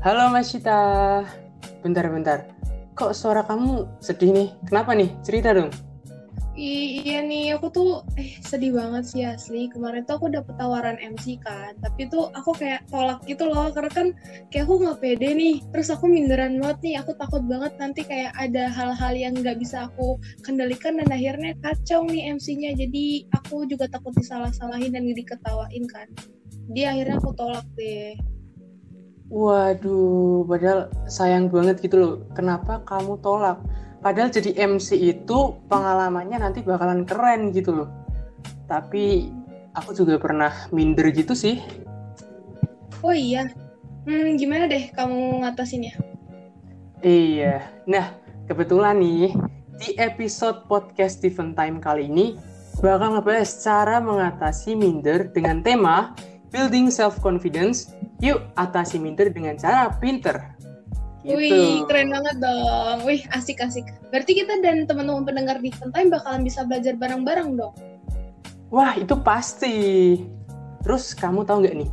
Halo Mas Cita. Bentar-bentar. Kok suara kamu sedih nih? Kenapa nih? Cerita dong. I iya nih, aku tuh eh sedih banget sih asli. Kemarin tuh aku dapet tawaran MC kan, tapi tuh aku kayak tolak gitu loh, karena kan kayak aku nggak pede nih. Terus aku minderan banget nih, aku takut banget nanti kayak ada hal-hal yang nggak bisa aku kendalikan dan akhirnya kacau nih MC-nya. Jadi aku juga takut disalah-salahin dan diketawain kan. Jadi akhirnya aku tolak deh. Waduh, padahal sayang banget gitu loh. Kenapa kamu tolak? Padahal jadi MC itu pengalamannya nanti bakalan keren gitu loh. Tapi aku juga pernah minder gitu sih. Oh iya, hmm, gimana deh kamu ngatasinnya? Iya, nah kebetulan nih di episode podcast Steven Time kali ini bakal ngebahas cara mengatasi minder dengan tema Building Self Confidence. Yuk atasi minder dengan cara pinter. Gitu. Wih, keren banget dong. Wih, asik-asik. Berarti kita dan teman-teman pendengar di Time bakalan bisa belajar bareng-bareng dong. Wah, itu pasti. Terus kamu tahu nggak nih,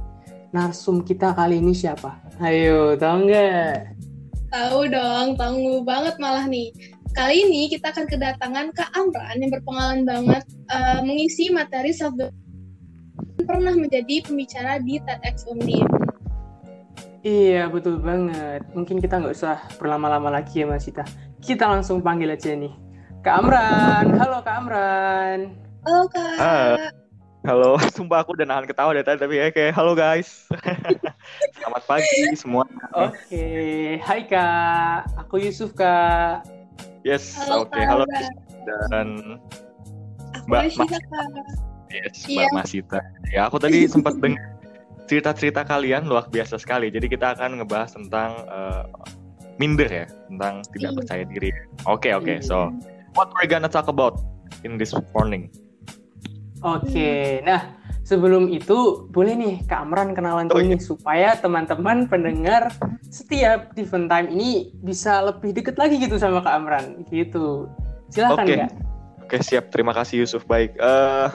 narsum kita kali ini siapa? Ayo, tahu nggak? Tahu dong, tahu banget malah nih. Kali ini kita akan kedatangan Kak Amran yang berpengalaman banget uh, mengisi materi self pernah menjadi pembicara di TEDx Undip. Iya, betul banget. Mungkin kita nggak usah berlama-lama lagi ya, Mas Cita. Kita langsung panggil aja nih. Kak Amran. Halo, Kak Amran. Halo, Kak. Uh, halo, sumpah aku udah nahan ketawa dari tadi, tapi ya kayak halo guys. Selamat pagi semua. Oke, okay. hai Kak. Aku Yusuf, Kak. Yes, oke. Okay. Halo. Dan Mbak Masita, Kak. Yes, Mbak iya. Masita. Ya, aku tadi sempat dengar cerita-cerita kalian luar biasa sekali. Jadi kita akan ngebahas tentang uh, minder ya, tentang tidak iya. percaya diri. Oke okay, oke. Okay. So what we're gonna talk about in this morning? Oke, okay. nah sebelum itu boleh nih Kak Amran kenalan oh, dulu iya. nih supaya teman-teman pendengar setiap event time ini bisa lebih deket lagi gitu sama Kak Amran gitu. Silahkan okay. Kak. Oke siap, terima kasih Yusuf. Baik, uh,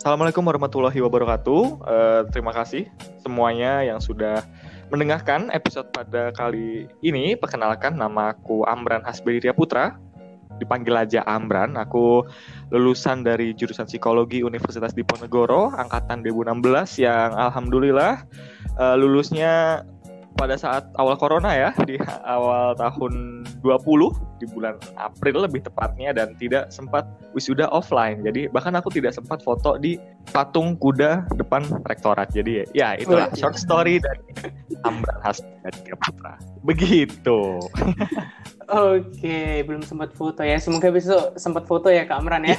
Assalamualaikum warahmatullahi wabarakatuh. Uh, terima kasih semuanya yang sudah mendengarkan episode pada kali ini. Perkenalkan, nama aku Amran Hasbediria Putra. Dipanggil aja Amran. Aku lulusan dari jurusan psikologi Universitas Diponegoro, angkatan 2016 yang alhamdulillah uh, lulusnya pada saat awal corona ya di awal tahun 20 di bulan April lebih tepatnya dan tidak sempat wisuda offline. Jadi bahkan aku tidak sempat foto di patung kuda depan rektorat. Jadi ya itulah oh, short story dari Amran Hasan dan Putra. Begitu. Oke, belum sempat foto ya. Semoga besok sempat foto ya Kak Amran ya.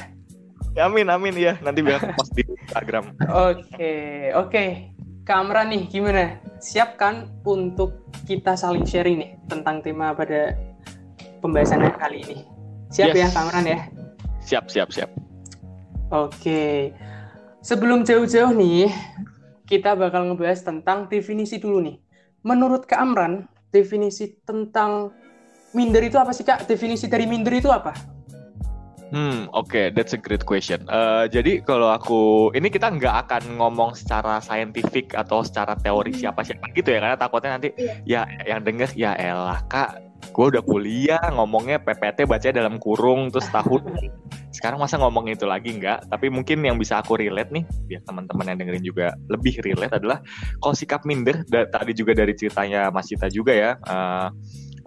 ya amin amin ya. Nanti biar post di Instagram. Oke, oke. Kamera nih gimana? Siap kan untuk kita saling sharing nih tentang tema pada pembahasan kali ini? Siap ya, yes. ya Kamran ya? Siap, siap, siap. Oke. Sebelum jauh-jauh nih, kita bakal ngebahas tentang definisi dulu nih. Menurut Kak Amran, definisi tentang minder itu apa sih Kak? Definisi dari minder itu apa? Hmm, oke, okay, that's a great question. Uh, jadi kalau aku ini kita nggak akan ngomong secara saintifik atau secara teori hmm. siapa siapa gitu ya, karena takutnya nanti yeah. ya yang denger ya elah kak, gue udah kuliah ngomongnya PPT baca dalam kurung terus tahun. Sekarang masa ngomong itu lagi nggak? Tapi mungkin yang bisa aku relate nih, biar teman-teman yang dengerin juga lebih relate adalah kalau sikap minder. tadi juga dari ceritanya Mas Cita juga ya. Uh,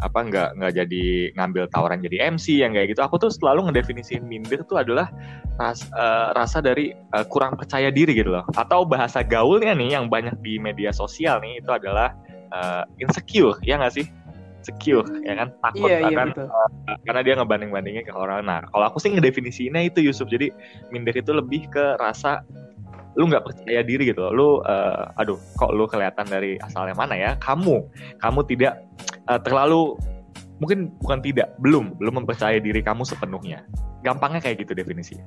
apa nggak nggak jadi ngambil tawaran jadi MC yang kayak gitu. Aku tuh selalu ngedefinisin minder tuh adalah ras, uh, rasa dari uh, kurang percaya diri gitu loh. Atau bahasa gaulnya nih yang banyak di media sosial nih itu adalah uh, insecure ya nggak sih? Secure ya kan? Takut iya, akan iya, uh, karena dia ngebanding bandingnya ke orang. Nah kalau aku sih ngedefinisinya itu Yusuf. Jadi minder itu lebih ke rasa lu nggak percaya diri gitu lu uh, aduh kok lu kelihatan dari asalnya mana ya kamu kamu tidak uh, terlalu mungkin bukan tidak belum belum mempercaya diri kamu sepenuhnya gampangnya kayak gitu definisinya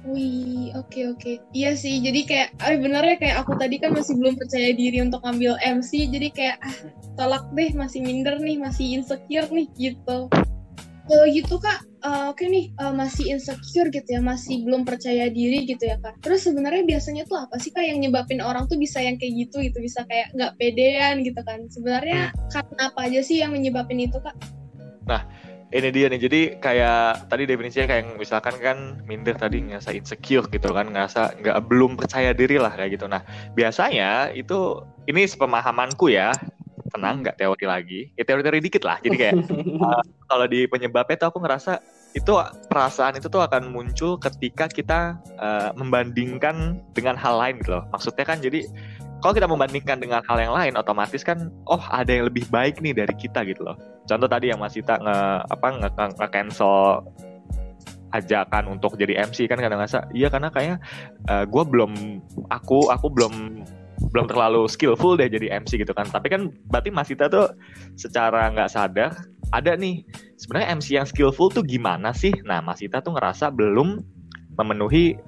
Wih, oke okay, oke. Okay. Iya sih, jadi kayak, eh bener ya kayak aku tadi kan masih belum percaya diri untuk ambil MC, jadi kayak ah, tolak deh, masih minder nih, masih insecure nih gitu. kalau gitu kak uh, oke okay nih uh, masih insecure gitu ya masih belum percaya diri gitu ya kak. Terus sebenarnya biasanya tuh apa sih kak yang nyebabin orang tuh bisa yang kayak gitu gitu? Bisa kayak nggak pedean gitu kan? Sebenarnya hmm. karena apa aja sih yang menyebabin itu kak? Nah ini dia nih. Jadi kayak tadi definisinya kayak misalkan kan minder tadi ngerasa insecure gitu kan ngerasa nggak belum percaya diri lah kayak gitu. Nah biasanya itu ini sepemahamanku ya tenang nggak teori lagi? Ya teori-teori dikit lah jadi kayak uh, kalau di penyebabnya tuh aku ngerasa itu perasaan itu tuh akan muncul ketika kita uh, membandingkan dengan hal lain gitu loh. Maksudnya kan jadi kalau kita membandingkan dengan hal yang lain otomatis kan oh ada yang lebih baik nih dari kita gitu loh. Contoh tadi yang Mas Ita nge apa nge, nge, nge cancel ajakan untuk jadi MC kan kadang ngerasa iya karena kayaknya uh, gue belum aku aku belum belum terlalu skillful deh jadi MC gitu kan. Tapi kan berarti Mas Ita tuh secara nggak sadar ada nih sebenarnya MC yang skillful tuh gimana sih? Nah Mas Ita tuh ngerasa belum memenuhi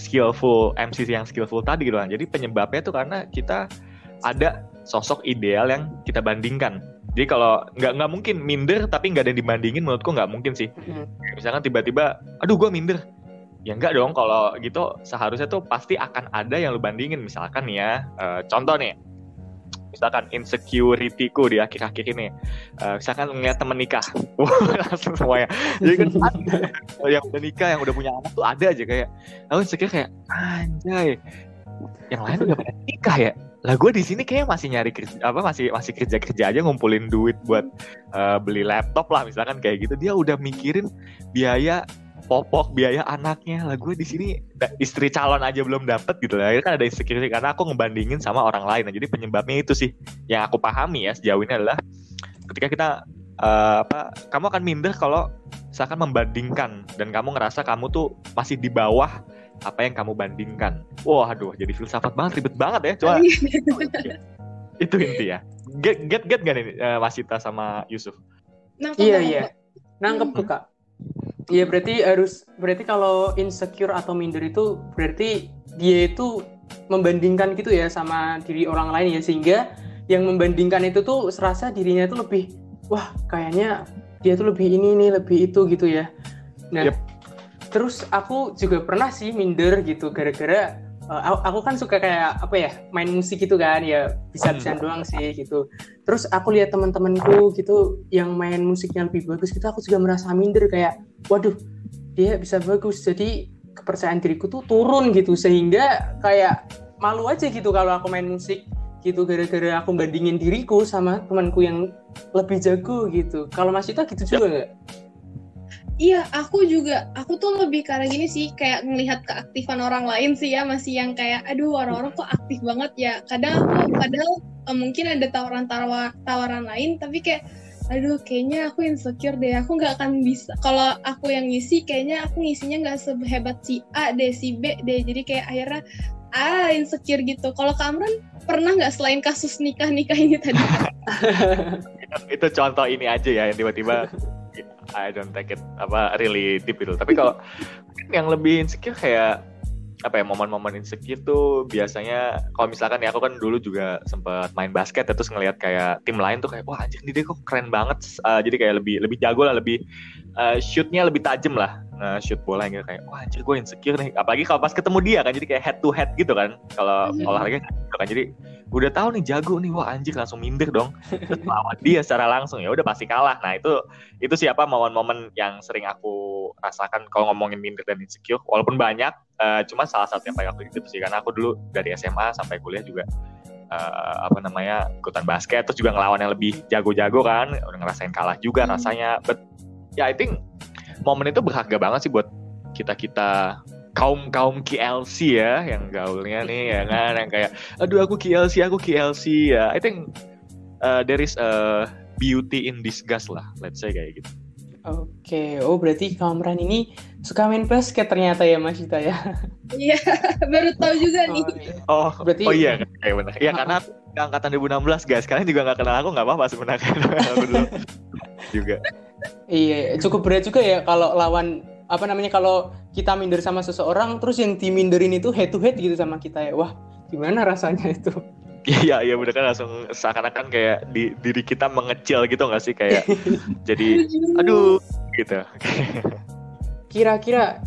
skillful MC yang skillful tadi gitu kan. Jadi penyebabnya tuh karena kita ada sosok ideal yang kita bandingkan. Jadi kalau nggak nggak mungkin minder tapi nggak ada yang dibandingin menurutku nggak mungkin sih. Mm. misalkan tiba-tiba aduh gue minder ya enggak dong kalau gitu seharusnya tuh pasti akan ada yang lu bandingin. Misalkan ya uh, contoh nih. Misalkan insecurity-ku di akhir-akhir ini. Uh, misalkan ngeliat temen nikah. Langsung semuanya. Jadi kan? Ada yang udah nikah yang udah punya anak tuh ada aja kayak aku insecure kayak anjay yang lain udah pada nikah ya? Lah gue di sini kayak masih nyari kerja apa masih masih kerja kerja aja ngumpulin duit buat uh, beli laptop lah misalkan kayak gitu. Dia udah mikirin biaya popok biaya anaknya. Lah gue di sini istri calon aja belum dapet gitu lah. Kan ada insecurity karena aku ngebandingin sama orang lain. Nah, jadi penyebabnya itu sih. Yang aku pahami ya sejauh ini adalah ketika kita uh, apa kamu akan minder kalau misalkan membandingkan dan kamu ngerasa kamu tuh masih di bawah apa yang kamu bandingkan. Wah aduh jadi filsafat banget ribet banget ya. Coba. Itu inti ya. Get get get gak nih uh, Masita sama Yusuf? Nangkep iya iya. Nangkep tuh kak Iya berarti harus berarti kalau insecure atau minder itu berarti dia itu membandingkan gitu ya sama diri orang lain ya sehingga yang membandingkan itu tuh serasa dirinya tuh lebih wah kayaknya dia tuh lebih ini nih lebih itu gitu ya. Nah yep. terus aku juga pernah sih minder gitu gara-gara uh, aku kan suka kayak apa ya main musik gitu kan ya bisa bisa hmm. doang sih gitu. Terus aku lihat teman-temanku gitu yang main musiknya lebih bagus gitu aku juga merasa minder kayak waduh dia bisa bagus jadi kepercayaan diriku tuh turun gitu. Sehingga kayak malu aja gitu kalau aku main musik gitu. Gara-gara aku bandingin diriku sama temanku yang lebih jago gitu. Kalau Mas Ita gitu juga nggak? Iya, aku juga, aku tuh lebih karena gini sih, kayak ngelihat keaktifan orang lain sih ya, masih yang kayak, aduh orang-orang kok aktif banget ya. Kadang aku, padahal uh, mungkin ada tawaran-tawaran tawaran lain, tapi kayak, aduh kayaknya aku insecure deh, aku nggak akan bisa. Kalau aku yang ngisi, kayaknya aku ngisinya nggak sehebat si A deh, si B deh. Jadi kayak akhirnya, ah insecure gitu. Kalau Kamran pernah nggak selain kasus nikah-nikah ini tadi? itu contoh ini aja ya, yang tiba-tiba I don't take it apa really deep itu tapi kalau yang lebih insecure kayak apa ya momen-momen insecure tuh biasanya kalau misalkan ya aku kan dulu juga sempat main basket ya, terus ngelihat kayak tim lain tuh kayak wah anjir dia kok keren banget. Uh, jadi kayak lebih lebih jago lah lebih uh, shootnya lebih tajam lah uh, shoot bola gitu kayak wah anjir gue insecure nih. Apalagi kalau pas ketemu dia kan jadi kayak head to head gitu kan kalau mm-hmm. olahraga gitu kan. Jadi udah tahu nih jago nih. Wah anjir langsung minder dong. Terus lawan dia secara langsung. Ya udah pasti kalah. Nah itu itu siapa momen-momen yang sering aku rasakan kalau ngomongin minder dan insecure? Walaupun banyak uh, cuma salah satu yang paling aku itu sih. Karena aku dulu dari SMA sampai kuliah juga uh, apa namanya ikutan basket. Terus juga ngelawan yang lebih jago-jago kan. Udah ngerasain kalah juga hmm. rasanya. But ya yeah, I think momen itu berharga banget sih buat kita kita kaum kaum KLC ya yang gaulnya nih ya kan yang kayak aduh aku KLC aku KLC ya I think uh, there is a beauty in disgust lah let's say kayak gitu Oke, oh berarti Kamran ini suka main basket ternyata ya Mas Ita ya? Iya, baru tahu juga nih. Oh, iya. oh berarti oh iya, kayak benar. Iya karena angkatan 2016 guys, kalian juga nggak kenal aku nggak apa-apa sebenarnya aku dulu juga. Iya, cukup berat juga ya kalau lawan apa namanya kalau kita minder sama seseorang terus yang diminderin itu head to head gitu sama kita ya wah gimana rasanya itu Iya iya bener kan langsung seakan-akan kayak di diri kita mengecil gitu nggak sih kayak jadi aduh gitu. Kira-kira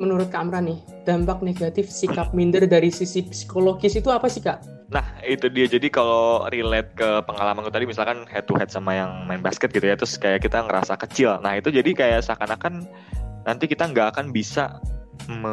menurut Kak Amran nih, dampak negatif sikap minder dari sisi psikologis itu apa sih Kak? Nah itu dia jadi kalau relate ke pengalaman gue tadi misalkan head to head sama yang main basket gitu ya terus kayak kita ngerasa kecil. Nah itu jadi kayak seakan-akan nanti kita nggak akan bisa me,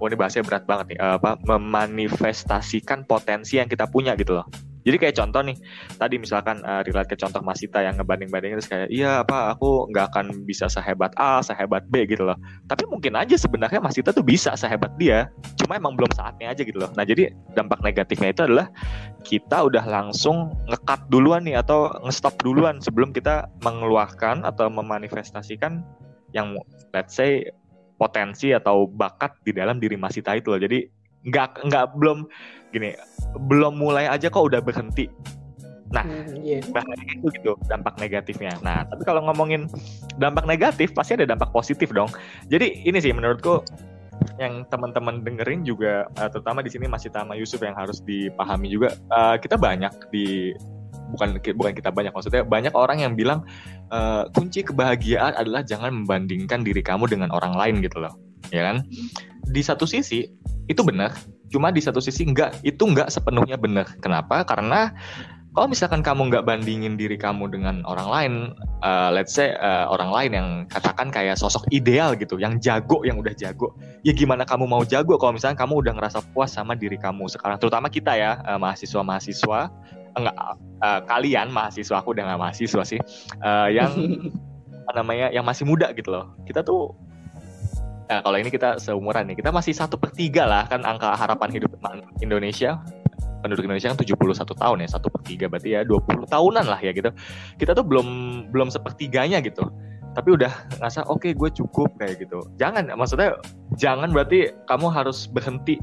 oh ini bahasanya berat banget nih apa memanifestasikan potensi yang kita punya gitu loh. Jadi kayak contoh nih, tadi misalkan uh, relate ke contoh Masita yang ngebanding-bandingin terus kayak, iya apa aku nggak akan bisa sehebat A, sehebat B gitu loh. Tapi mungkin aja sebenarnya Masita tuh bisa sehebat dia, cuma emang belum saatnya aja gitu loh. Nah jadi dampak negatifnya itu adalah kita udah langsung ngekat duluan nih atau ngestop duluan sebelum kita mengeluarkan atau memanifestasikan yang let's say potensi atau bakat di dalam diri Masita itu loh. Jadi nggak nggak belum gini belum mulai aja kok udah berhenti nah hmm, yeah. bahaya itu gitu dampak negatifnya nah tapi kalau ngomongin dampak negatif pasti ada dampak positif dong jadi ini sih menurutku yang teman-teman dengerin juga uh, terutama di sini masih Tama Yusuf yang harus dipahami juga uh, kita banyak di bukan bukan kita banyak maksudnya banyak orang yang bilang uh, kunci kebahagiaan adalah jangan membandingkan diri kamu dengan orang lain gitu loh ya kan? Di satu sisi itu benar cuma di satu sisi enggak itu enggak sepenuhnya benar. Kenapa? Karena kalau misalkan kamu nggak bandingin diri kamu dengan orang lain, uh, let's say uh, orang lain yang katakan kayak sosok ideal gitu, yang jago, yang udah jago, ya gimana kamu mau jago kalau misalkan kamu udah ngerasa puas sama diri kamu sekarang, terutama kita ya uh, mahasiswa-mahasiswa, enggak uh, kalian mahasiswa aku udah nggak mahasiswa sih, uh, yang apa namanya, yang masih muda gitu loh, kita tuh Nah, kalau ini kita seumuran nih, kita masih satu per tiga lah kan angka harapan hidup Indonesia penduduk Indonesia kan 71 tahun ya, satu per tiga berarti ya 20 tahunan lah ya gitu. Kita tuh belum belum sepertiganya gitu. Tapi udah ngerasa oke okay, gue cukup kayak gitu. Jangan, maksudnya jangan berarti kamu harus berhenti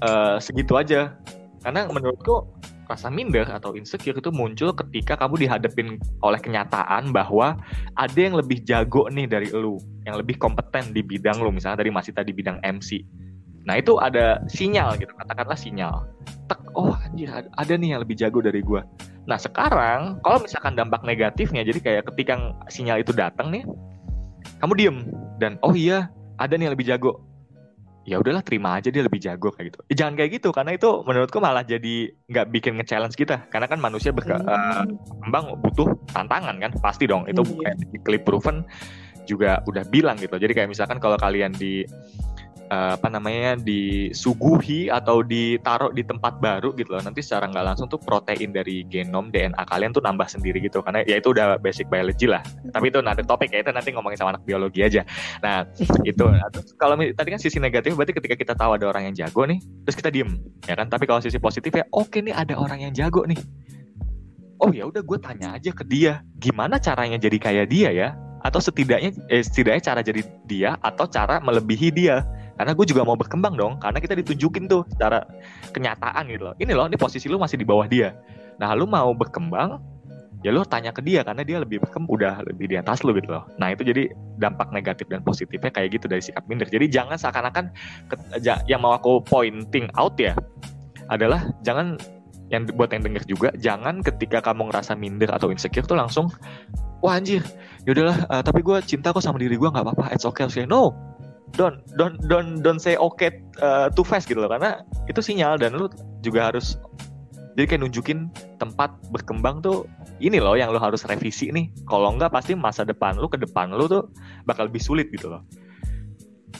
uh, segitu aja. Karena menurutku rasa minder atau insecure itu muncul ketika kamu dihadapin oleh kenyataan bahwa ada yang lebih jago nih dari lu, yang lebih kompeten di bidang lu, misalnya dari masih tadi bidang MC. Nah itu ada sinyal gitu, katakanlah sinyal. Tek, oh anjir ada nih yang lebih jago dari gua. Nah sekarang kalau misalkan dampak negatifnya, jadi kayak ketika sinyal itu datang nih, kamu diem dan oh iya ada nih yang lebih jago ya udahlah terima aja dia lebih jago kayak gitu. Eh, jangan kayak gitu karena itu menurutku malah jadi nggak bikin nge-challenge kita karena kan manusia berkembang hmm. uh, butuh tantangan kan pasti dong itu hmm. kayak di clip proven juga udah bilang gitu. Jadi kayak misalkan kalau kalian di uh, apa namanya disuguhi atau ditaruh di tempat baru gitu loh. Nanti secara nggak langsung tuh protein dari genom DNA kalian tuh nambah sendiri gitu. Karena ya itu udah basic biology lah. Tapi itu nanti topik ya itu nanti ngomongin sama anak biologi aja. Nah itu. Nah, kalau tadi kan sisi negatif berarti ketika kita tahu ada orang yang jago nih terus kita diem ya kan? Tapi kalau sisi positif ya oke nih ada orang yang jago nih. Oh ya udah gue tanya aja ke dia gimana caranya jadi kayak dia ya? Atau setidaknya eh, setidaknya cara jadi dia atau cara melebihi dia karena gue juga mau berkembang dong karena kita ditunjukin tuh secara kenyataan gitu loh. Ini loh ini posisi lu masih di bawah dia. Nah lu mau berkembang ya lu tanya ke dia karena dia lebih berkembang udah lebih di atas lu gitu loh. Nah itu jadi dampak negatif dan positifnya kayak gitu dari sikap minder. Jadi jangan seakan-akan yang mau aku pointing out ya adalah jangan yang buat yang denger juga jangan ketika kamu ngerasa minder atau insecure tuh langsung wah anjir yaudahlah uh, tapi gue cinta kok sama diri gue nggak apa-apa it's okay, okay no don't don't don't don't say okay uh, too fast gitu loh. Karena itu sinyal dan lu juga harus jadi kayak nunjukin tempat berkembang tuh ini loh yang lu harus revisi nih. Kalau enggak pasti masa depan lu ke depan lu tuh bakal lebih sulit gitu loh.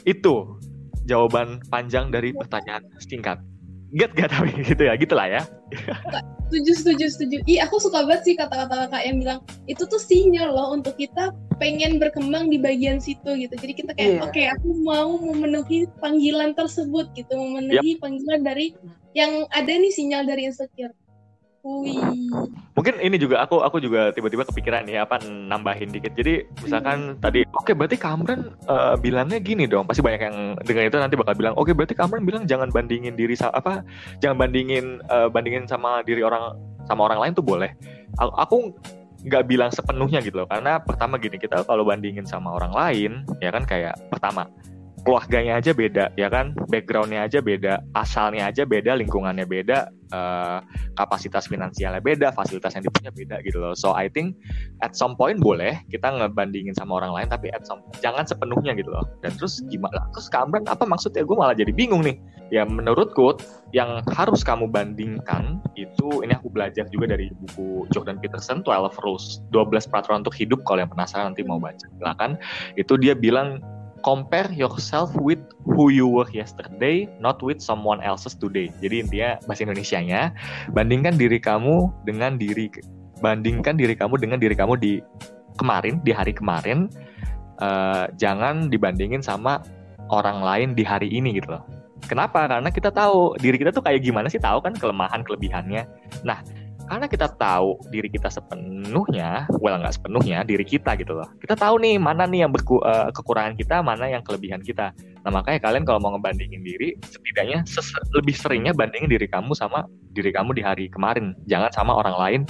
Itu jawaban panjang dari pertanyaan singkat get gak tapi gitu ya gitulah ya. Setuju setuju setuju. Ih aku suka banget sih kata-kata kakak yang bilang itu tuh sinyal loh untuk kita pengen berkembang di bagian situ gitu. Jadi kita kayak yeah. oke okay, aku mau memenuhi panggilan tersebut gitu. Memenuhi yep. panggilan dari yang ada nih sinyal dari insecure Wih. Mungkin ini juga aku aku juga tiba-tiba kepikiran ya apa nambahin dikit. Jadi misalkan hmm. tadi oke okay, berarti Kamran uh, bilangnya gini dong. Pasti banyak yang dengar itu nanti bakal bilang oke okay, berarti Kamran bilang jangan bandingin diri apa jangan bandingin uh, bandingin sama diri orang sama orang lain tuh boleh. Aku, aku nggak bilang sepenuhnya gitu loh. Karena pertama gini kita kalau bandingin sama orang lain ya kan kayak pertama keluarganya aja beda ya kan backgroundnya aja beda asalnya aja beda lingkungannya beda uh, kapasitas finansialnya beda, fasilitas yang dipunya beda gitu loh. So I think at some point boleh kita ngebandingin sama orang lain, tapi at some jangan sepenuhnya gitu loh. Dan terus gimana? Terus Kamran apa maksudnya? Gue malah jadi bingung nih. Ya menurutku yang harus kamu bandingkan itu ini aku belajar juga dari buku Jordan Peterson 12 Rules 12 peraturan untuk hidup kalau yang penasaran nanti mau baca silakan itu dia bilang compare yourself with who you were yesterday, not with someone else's today. Jadi intinya bahasa Indonesia-nya, bandingkan diri kamu dengan diri bandingkan diri kamu dengan diri kamu di kemarin, di hari kemarin. Uh, jangan dibandingin sama orang lain di hari ini gitu loh. Kenapa? Karena kita tahu diri kita tuh kayak gimana sih, tahu kan kelemahan kelebihannya. Nah, karena kita tahu diri kita sepenuhnya, well nggak sepenuhnya diri kita gitu loh. Kita tahu nih mana nih yang berku, uh, kekurangan kita, mana yang kelebihan kita. Nah makanya kalian kalau mau ngebandingin diri, setidaknya lebih seringnya bandingin diri kamu sama diri kamu di hari kemarin, jangan sama orang lain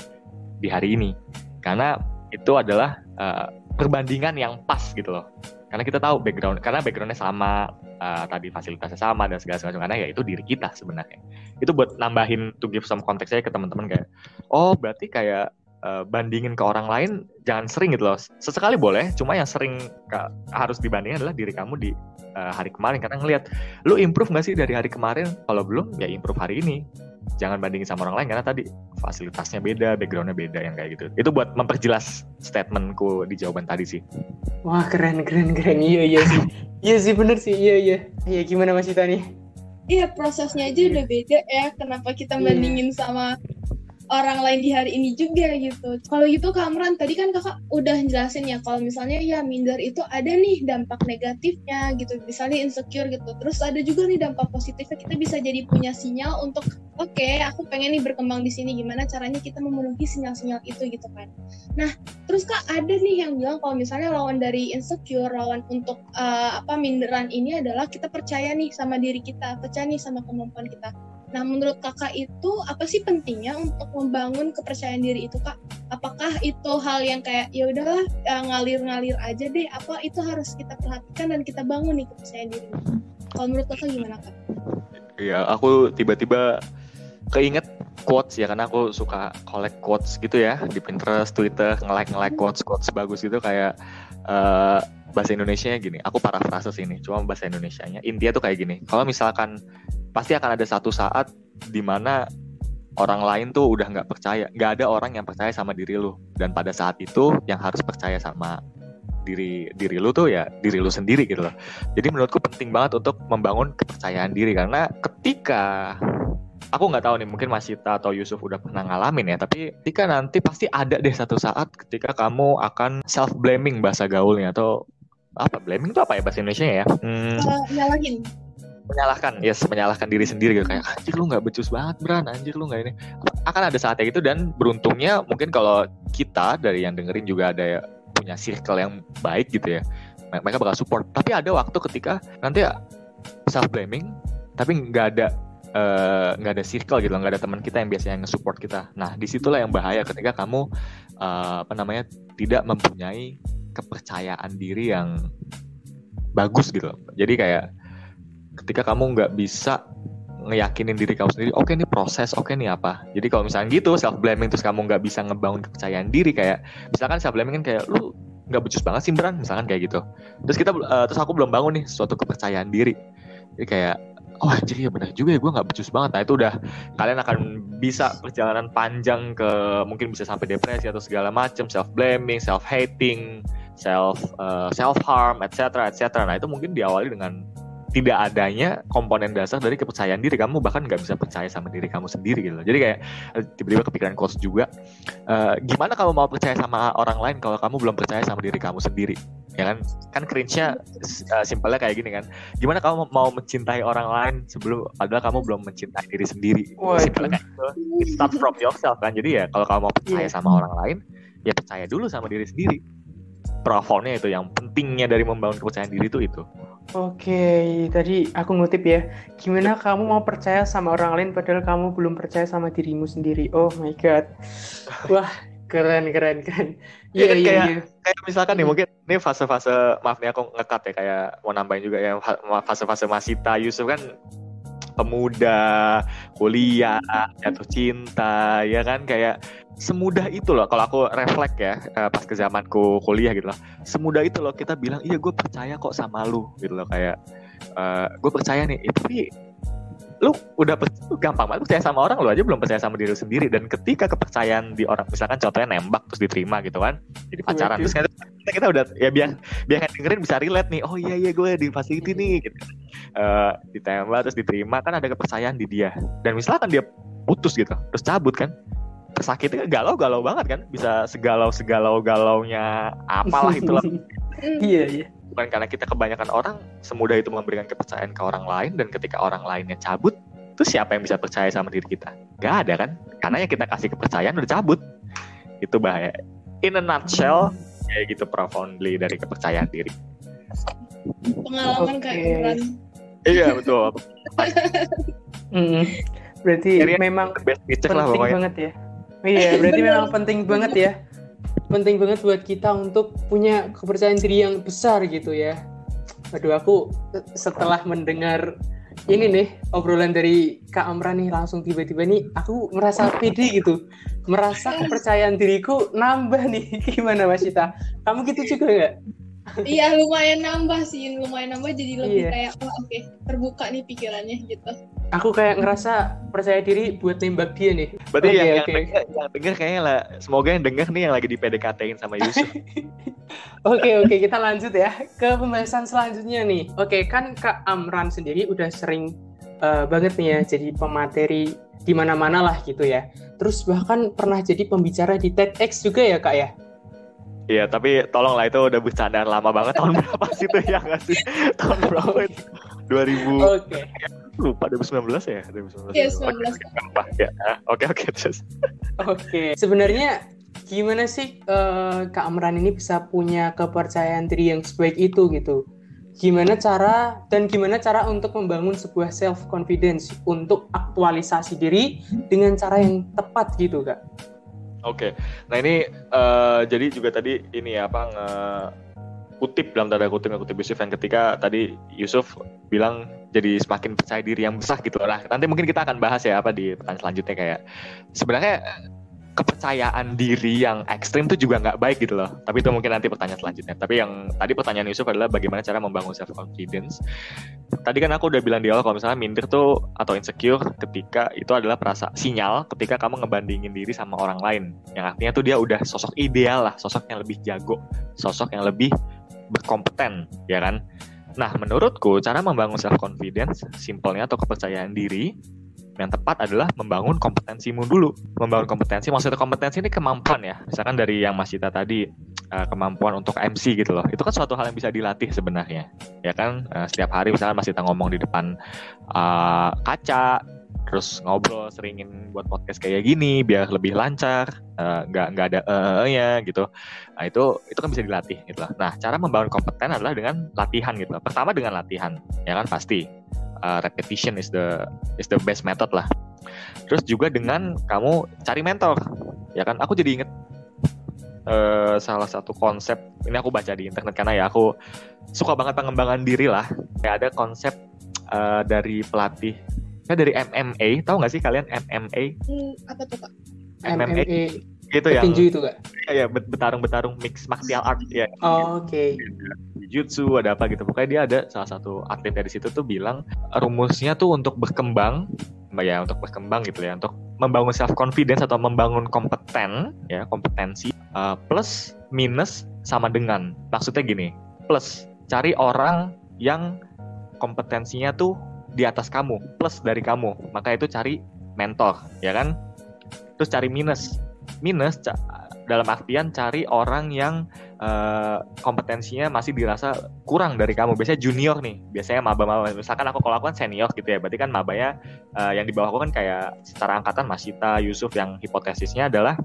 di hari ini. Karena itu adalah uh, perbandingan yang pas gitu loh. Karena kita tahu background, karena backgroundnya sama, uh, tadi fasilitasnya sama dan segala macam. Karena ya itu diri kita sebenarnya. Itu buat nambahin to give some context saya ke teman-teman kayak oh berarti kayak uh, bandingin ke orang lain jangan sering gitu loh. Sesekali boleh cuma yang sering ka, harus dibandingin adalah diri kamu di uh, hari kemarin. Karena ngelihat lu improve nggak sih dari hari kemarin? Kalau belum ya improve hari ini jangan bandingin sama orang lain karena tadi fasilitasnya beda, backgroundnya beda yang kayak gitu. Itu buat memperjelas statementku di jawaban tadi sih. Wah keren keren keren iya iya sih iya sih bener sih iya iya iya gimana Mas Ita nih? Iya prosesnya aja udah beda ya kenapa kita iya. bandingin sama orang lain di hari ini juga gitu. Kalau gitu Kamran tadi kan kakak udah jelasin ya kalau misalnya ya minder itu ada nih dampak negatifnya gitu, misalnya insecure gitu. Terus ada juga nih dampak positifnya kita bisa jadi punya sinyal untuk oke okay, aku pengen nih berkembang di sini gimana caranya kita memenuhi sinyal-sinyal itu gitu kan. Nah terus kak ada nih yang bilang kalau misalnya lawan dari insecure, lawan untuk uh, apa minderan ini adalah kita percaya nih sama diri kita, percaya nih sama kemampuan kita. Nah, menurut kakak itu apa sih pentingnya untuk membangun kepercayaan diri itu, kak? Apakah itu hal yang kayak ya udahlah ya, ngalir-ngalir aja deh? Apa itu harus kita perhatikan dan kita bangun nih kepercayaan diri? Kalau menurut kakak gimana, kak? Iya, aku tiba-tiba keinget quotes ya karena aku suka collect quotes gitu ya di Pinterest, Twitter, nge-like nge-like quotes quotes bagus gitu kayak uh, bahasa Indonesia gini. Aku parafrase ini, cuma bahasa Indonesia-nya. Intinya tuh kayak gini. Kalau misalkan pasti akan ada satu saat di mana orang lain tuh udah nggak percaya nggak ada orang yang percaya sama diri lu dan pada saat itu yang harus percaya sama diri diri lu tuh ya diri lu sendiri gitu loh jadi menurutku penting banget untuk membangun kepercayaan diri karena ketika aku nggak tahu nih mungkin Mas Sita atau Yusuf udah pernah ngalamin ya tapi ketika nanti pasti ada deh satu saat ketika kamu akan self blaming bahasa gaulnya atau apa blaming itu apa ya bahasa Indonesia ya? Hmm. uh, nyalahin menyalahkan ya yes, menyalahkan diri sendiri gitu kayak anjir lu nggak becus banget Bran anjir lu nggak ini. Akan ada saatnya gitu dan beruntungnya mungkin kalau kita dari yang dengerin juga ada ya, punya circle yang baik gitu ya mereka bakal support. Tapi ada waktu ketika nanti self blaming tapi nggak ada eh, nggak uh, ada circle gitu nggak ada teman kita yang biasanya nge-support kita nah di situlah yang bahaya ketika kamu uh, apa namanya tidak mempunyai kepercayaan diri yang bagus gitu jadi kayak ketika kamu nggak bisa ngeyakinin diri kamu sendiri, oke okay, ini proses, oke okay, ini apa. Jadi kalau misalnya gitu self blaming terus kamu nggak bisa ngebangun kepercayaan diri kayak misalkan self blaming kan kayak lu nggak becus banget sih beran misalkan kayak gitu. Terus kita uh, terus aku belum bangun nih suatu kepercayaan diri. Jadi kayak oh anjir ya benar juga ya gue nggak becus banget. Nah itu udah kalian akan bisa perjalanan panjang ke mungkin bisa sampai depresi atau segala macam self blaming, self hating, self uh, self harm, etc. etc. Nah itu mungkin diawali dengan tidak adanya komponen dasar dari kepercayaan diri kamu bahkan nggak bisa percaya sama diri kamu sendiri gitu jadi kayak eh, tiba-tiba kepikiran coach juga uh, gimana kamu mau percaya sama orang lain kalau kamu belum percaya sama diri kamu sendiri ya kan kan cringe-nya uh, simpelnya kayak gini kan gimana kamu mau mencintai orang lain sebelum padahal kamu belum mencintai diri sendiri simpelnya kayak gitu It start from yourself kan jadi ya kalau kamu mau percaya yeah. sama orang lain ya percaya dulu sama diri sendiri profonnya itu yang pentingnya dari membangun kepercayaan diri itu itu Oke, tadi aku ngutip ya. Gimana kamu mau percaya sama orang lain padahal kamu belum percaya sama dirimu sendiri? Oh my god. Wah, keren keren keren. Iya iya iya. Kayak, kayak misalkan nih mungkin ini fase-fase maaf nih aku ngekat ya kayak mau nambahin juga ya fase-fase Masita Yusuf kan pemuda, kuliah, jatuh cinta, ya kan? Kayak semudah itu loh kalau aku refleks ya uh, pas ke zamanku kuliah gitu loh. Semudah itu loh kita bilang iya gue percaya kok sama lu gitu loh kayak uh, eh, gue percaya nih. Eh, tapi lu udah lu gampang banget percaya sama orang lu aja belum percaya sama diri sendiri. Dan ketika kepercayaan di orang misalkan contohnya nembak terus diterima gitu kan jadi pacaran. terus kita, kita udah ya biar biar dengerin bisa relate nih oh iya iya gue di facility nih gitu. Uh, ditembak terus diterima kan ada kepercayaan di dia. Dan misalkan dia putus gitu terus cabut kan tersakiti galau-galau banget kan? Bisa segalau-segalau galaunya apalah itulah. Iya iya. Bukan karena kita kebanyakan orang semudah itu memberikan kepercayaan ke orang lain dan ketika orang lainnya cabut itu siapa yang bisa percaya sama diri kita? Gak ada kan? Karena yang kita kasih kepercayaan udah cabut. Itu bahaya. In a nutshell kayak gitu profoundly dari kepercayaan diri. Pengalaman okay. kayak Imran iya betul. Mm, berarti Jadi memang penting lah banget ya Iya, berarti memang penting banget ya. Penting banget buat kita untuk punya kepercayaan diri yang besar gitu ya. Aduh, aku setelah mendengar ini nih obrolan dari Kak Amran nih langsung tiba-tiba nih aku merasa pede gitu. Merasa kepercayaan diriku nambah nih. Gimana Mas Cita? Kamu gitu juga nggak? iya lumayan nambah sih lumayan nambah jadi lebih iya. kayak oh, oke okay, terbuka nih pikirannya gitu aku kayak ngerasa percaya diri buat nembak dia nih berarti okay, yang, okay. yang, denger, yang denger kayaknya lah semoga yang denger nih yang lagi di PDKT-in sama Yusuf oke oke okay, kita lanjut ya ke pembahasan selanjutnya nih oke okay, kan Kak Amran sendiri udah sering uh, banget nih ya jadi pemateri di mana-mana lah gitu ya terus bahkan pernah jadi pembicara di TEDx juga ya Kak ya Iya, tapi tolonglah itu udah bercandaan lama banget tahun berapa sih itu ya nggak sih? tahun berapa itu? 2000. Oke. Okay. Lupa 2019 ya? 2019. Iya, 19. Ya. Oke, oke terus. Oke. Sebenarnya gimana sih uh, Kak Amran ini bisa punya kepercayaan diri yang sebaik itu gitu? Gimana cara dan gimana cara untuk membangun sebuah self confidence untuk aktualisasi diri dengan cara yang tepat gitu, Kak? Oke, okay. nah ini uh, jadi juga tadi ini ya apa nge kutip dalam tanda kutip kutip Yusuf yang ketika tadi Yusuf bilang jadi semakin percaya diri yang besar gitu lah. Nanti mungkin kita akan bahas ya apa di pertanyaan selanjutnya kayak sebenarnya kepercayaan diri yang ekstrim itu juga nggak baik gitu loh. Tapi itu mungkin nanti pertanyaan selanjutnya. Tapi yang tadi pertanyaan Yusuf adalah bagaimana cara membangun self confidence. Tadi kan aku udah bilang di awal kalau misalnya minder tuh atau insecure ketika itu adalah perasa sinyal ketika kamu ngebandingin diri sama orang lain. Yang artinya tuh dia udah sosok ideal lah, sosok yang lebih jago, sosok yang lebih berkompeten, ya kan? Nah, menurutku cara membangun self confidence simpelnya atau kepercayaan diri yang tepat adalah membangun kompetensimu dulu. Membangun kompetensi, maksudnya kompetensi ini kemampuan ya. Misalkan dari yang Mas Cita tadi, uh, kemampuan untuk MC gitu loh. Itu kan suatu hal yang bisa dilatih sebenarnya. Ya kan, uh, setiap hari misalkan Mas Cita ngomong di depan uh, kaca, terus ngobrol seringin buat podcast kayak gini biar lebih lancar nggak uh, nggak ada uh, ya gitu nah itu itu kan bisa dilatih gitu lah nah cara membangun kompeten adalah dengan latihan gitu pertama dengan latihan ya kan pasti uh, repetition is the is the best method lah. Terus juga dengan kamu cari mentor, ya kan? Aku jadi inget uh, salah satu konsep ini aku baca di internet karena ya aku suka banget pengembangan diri lah. Kayak ada konsep uh, dari pelatih, ya dari MMA, tahu nggak sih kalian MMA? Hmm, apa tuh kak? MMA, MMA gitu ya. Tinju itu gak? Iya, betarung-betarung mix martial art ya. Oh, Oke. Okay. Jutsu ada apa gitu. Pokoknya dia ada salah satu atlet dari situ tuh bilang rumusnya tuh untuk berkembang ya untuk berkembang gitu ya untuk membangun self confidence atau membangun kompeten ya kompetensi uh, plus minus sama dengan maksudnya gini plus cari orang yang kompetensinya tuh di atas kamu plus dari kamu maka itu cari mentor ya kan terus cari minus minus dalam artian cari orang yang uh, kompetensinya masih dirasa kurang dari kamu. Biasanya junior nih, biasanya maba-maba. Misalkan aku kalau aku kan senior gitu ya, berarti kan mabanya uh, yang di bawah aku kan kayak secara angkatan Masita, Yusuf yang hipotesisnya adalah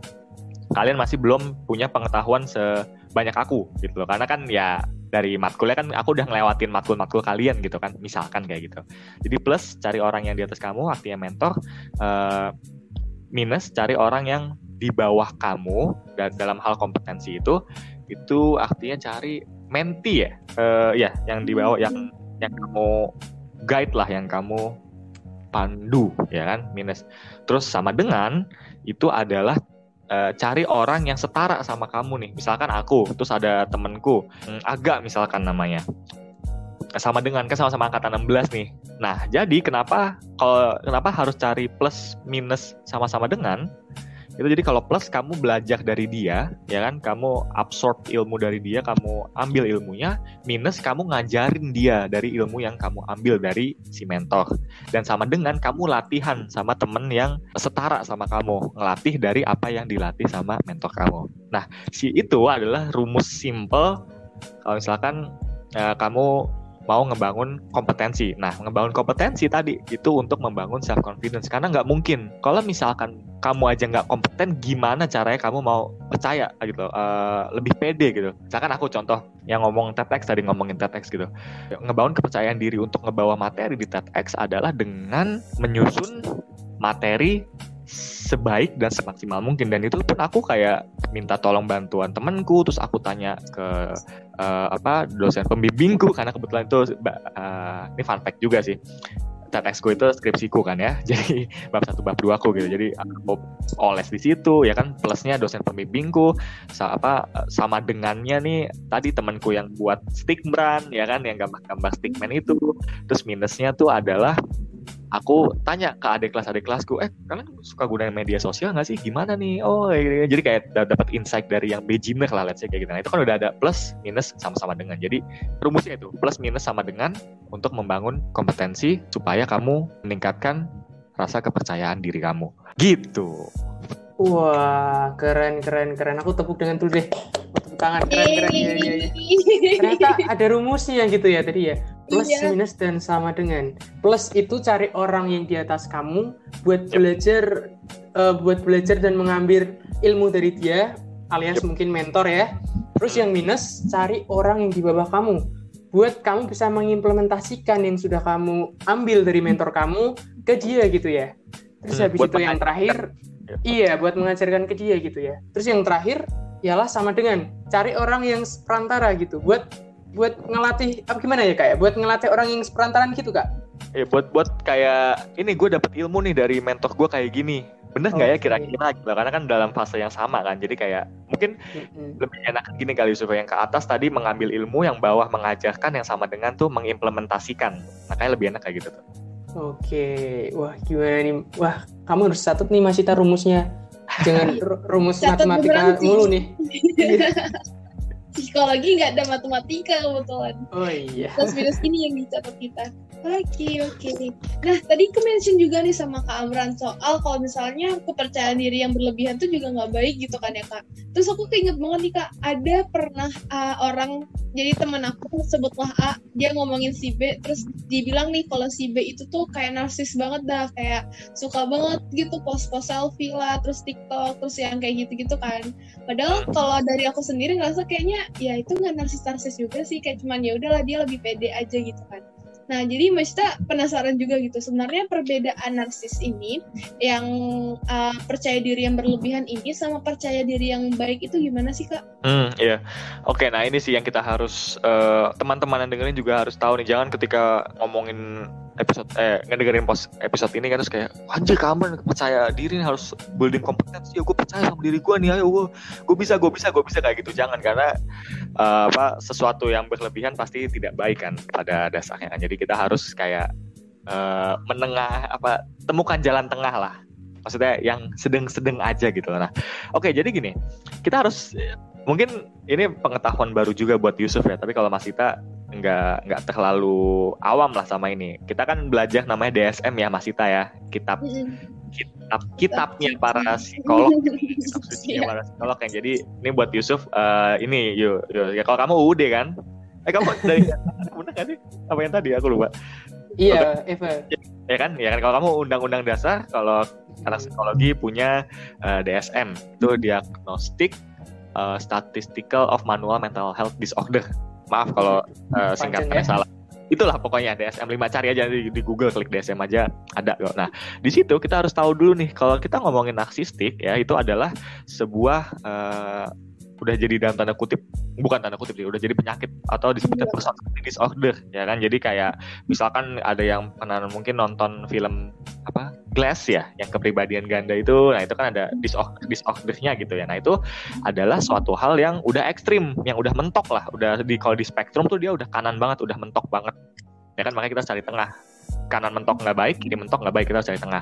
kalian masih belum punya pengetahuan sebanyak aku gitu loh. Karena kan ya dari matkulnya kan aku udah ngelewatin matkul-matkul kalian gitu kan, misalkan kayak gitu. Jadi plus cari orang yang di atas kamu, artinya mentor. Uh, minus cari orang yang di bawah kamu dan dalam hal kompetensi itu itu artinya cari menti ya uh, ya yang di bawah yang yang kamu guide lah yang kamu pandu ya kan minus terus sama dengan itu adalah uh, cari orang yang setara sama kamu nih misalkan aku terus ada temenku hmm, agak misalkan namanya sama dengan kan sama-sama angkatan 16 nih. Nah, jadi kenapa kalau kenapa harus cari plus minus sama-sama dengan? Itu jadi kalau plus kamu belajar dari dia ya kan? Kamu absorb ilmu dari dia kamu ambil ilmunya minus kamu ngajarin dia dari ilmu yang kamu ambil dari si mentor. Dan sama dengan kamu latihan sama temen yang setara sama kamu ngelatih dari apa yang dilatih sama mentor kamu. Nah si itu adalah rumus simple. Kalau misalkan uh, kamu mau ngebangun kompetensi. Nah, ngebangun kompetensi tadi itu untuk membangun self confidence karena nggak mungkin kalau misalkan kamu aja nggak kompeten, gimana caranya kamu mau percaya gitu, uh, lebih pede gitu. Misalkan aku contoh yang ngomong TEDx tadi ngomongin TEDx gitu, ngebangun kepercayaan diri untuk ngebawa materi di TEDx adalah dengan menyusun materi sebaik dan semaksimal mungkin. Dan itu pun aku kayak minta tolong bantuan temanku terus aku tanya ke uh, apa dosen pembimbingku. Karena kebetulan itu uh, ini fun fact juga sih. TEDxku itu skripsiku kan ya. Jadi bab satu bab dua aku gitu. Jadi aku oles di situ ya kan. Plusnya dosen pembimbingku apa sama dengannya nih tadi temanku yang buat stick brand ya kan. Yang gambar-gambar stickman itu. Terus minusnya tuh adalah aku tanya ke adik kelas adik kelasku eh kalian suka gunain media sosial nggak sih gimana nih oh iya. jadi kayak dapat insight dari yang beginner lah let's say kayak gitu nah itu kan udah ada plus minus sama-sama dengan jadi rumusnya itu plus minus sama dengan untuk membangun kompetensi supaya kamu meningkatkan rasa kepercayaan diri kamu gitu Wah, keren, keren, keren. Aku tepuk dengan tuh deh. Tepuk tangan, keren, keren. Iya, iya, iya. Ternyata ada rumusnya gitu ya tadi ya plus iya. minus dan sama dengan plus itu cari orang yang di atas kamu buat yep. belajar uh, buat belajar dan mengambil ilmu dari dia alias yep. mungkin mentor ya terus yang minus cari orang yang di bawah kamu buat kamu bisa mengimplementasikan yang sudah kamu ambil dari mentor kamu ke dia gitu ya terus hmm, habis itu yang terakhir yep. iya buat mengajarkan ke dia gitu ya terus yang terakhir ialah sama dengan cari orang yang perantara gitu buat buat ngelatih apa gimana ya kak ya? Buat ngelatih orang yang seperantaran gitu kak? Ya buat buat kayak ini gue dapet ilmu nih dari mentor gue kayak gini. Bener nggak okay. ya kira-kira? Gitu karena kan dalam fase yang sama kan. Jadi kayak mungkin mm-hmm. lebih enak gini kali supaya yang ke atas tadi mengambil ilmu yang bawah mengajarkan yang sama dengan tuh mengimplementasikan. Makanya lebih enak kayak gitu tuh. Oke. Wah gimana nih? Wah kamu harus catat nih masih rumusnya. Jangan rumus matematika mulu nih psikologi nggak ada matematika kebetulan. Oh iya. Plus minus ini yang dicatat kita. Oke okay, oke. Okay. Nah tadi ke mention juga nih sama Kak Amran soal kalau misalnya kepercayaan diri yang berlebihan tuh juga nggak baik gitu kan ya Kak. Terus aku keinget banget nih Kak, ada pernah uh, orang jadi teman aku sebutlah A, dia ngomongin si B, terus dibilang nih kalau si B itu tuh kayak narsis banget dah, kayak suka banget gitu post-post selfie lah, terus TikTok, terus yang kayak gitu-gitu kan. Padahal kalau dari aku sendiri ngerasa kayaknya ya itu nggak narsis-narsis juga sih, kayak cuman ya udahlah dia lebih pede aja gitu kan. Nah, jadi Mbak penasaran juga gitu. Sebenarnya perbedaan narsis ini yang uh, percaya diri yang berlebihan ini sama percaya diri yang baik itu gimana sih, Kak? Hmm, iya. Oke, nah ini sih yang kita harus uh, teman-teman yang dengerin juga harus tahu nih. Jangan ketika ngomongin episode eh ngedengerin post episode ini kan terus kayak anjir kamu percaya diri nih harus building kompetensi ya gue percaya sama diri gue nih ayo gue gue bisa gue bisa gue bisa kayak gitu. Jangan karena uh, apa sesuatu yang berlebihan pasti tidak baik kan pada dasarnya kan. Jadi kita harus kayak uh, menengah apa temukan jalan tengah lah. Maksudnya yang sedang-sedang aja gitu. Nah oke okay, jadi gini kita harus mungkin ini pengetahuan baru juga buat Yusuf ya tapi kalau Mas Ita nggak nggak terlalu awam lah sama ini. Kita kan belajar namanya DSM ya Mas Ita ya, kitab kitab kitabnya para psikolog, kitab suci para psikolog yang jadi ini buat Yusuf uh, ini yuk, yuk ya kalau kamu UUD kan? Eh kamu dari benar kan sih? Apa yang tadi? Aku lupa. Iya, Eva. Ya kan, ya kan? Kalau kamu undang-undang dasar kalau anak psikologi punya uh, eh, DSM itu diagnostik uh, statistical of manual mental health disorder Maaf kalau uh, singkatnya ya. salah. Itulah pokoknya DSM 5 cari aja di, di Google klik DSM aja ada kok. Nah, di situ kita harus tahu dulu nih kalau kita ngomongin narsistik ya itu adalah sebuah uh, udah jadi dalam tanda kutip bukan tanda kutip sih udah jadi penyakit atau disebutnya personality disorder ya kan? Jadi kayak misalkan ada yang pernah mungkin nonton film apa Glass ya yang kepribadian ganda itu nah itu kan ada disorder disordernya gitu ya. Nah itu adalah suatu hal yang udah ekstrim yang udah mentok lah udah di kalau di spektrum tuh dia udah kanan banget udah mentok banget. Ya kan? Makanya kita cari tengah kanan mentok nggak baik, kiri mentok nggak baik kita harus cari tengah.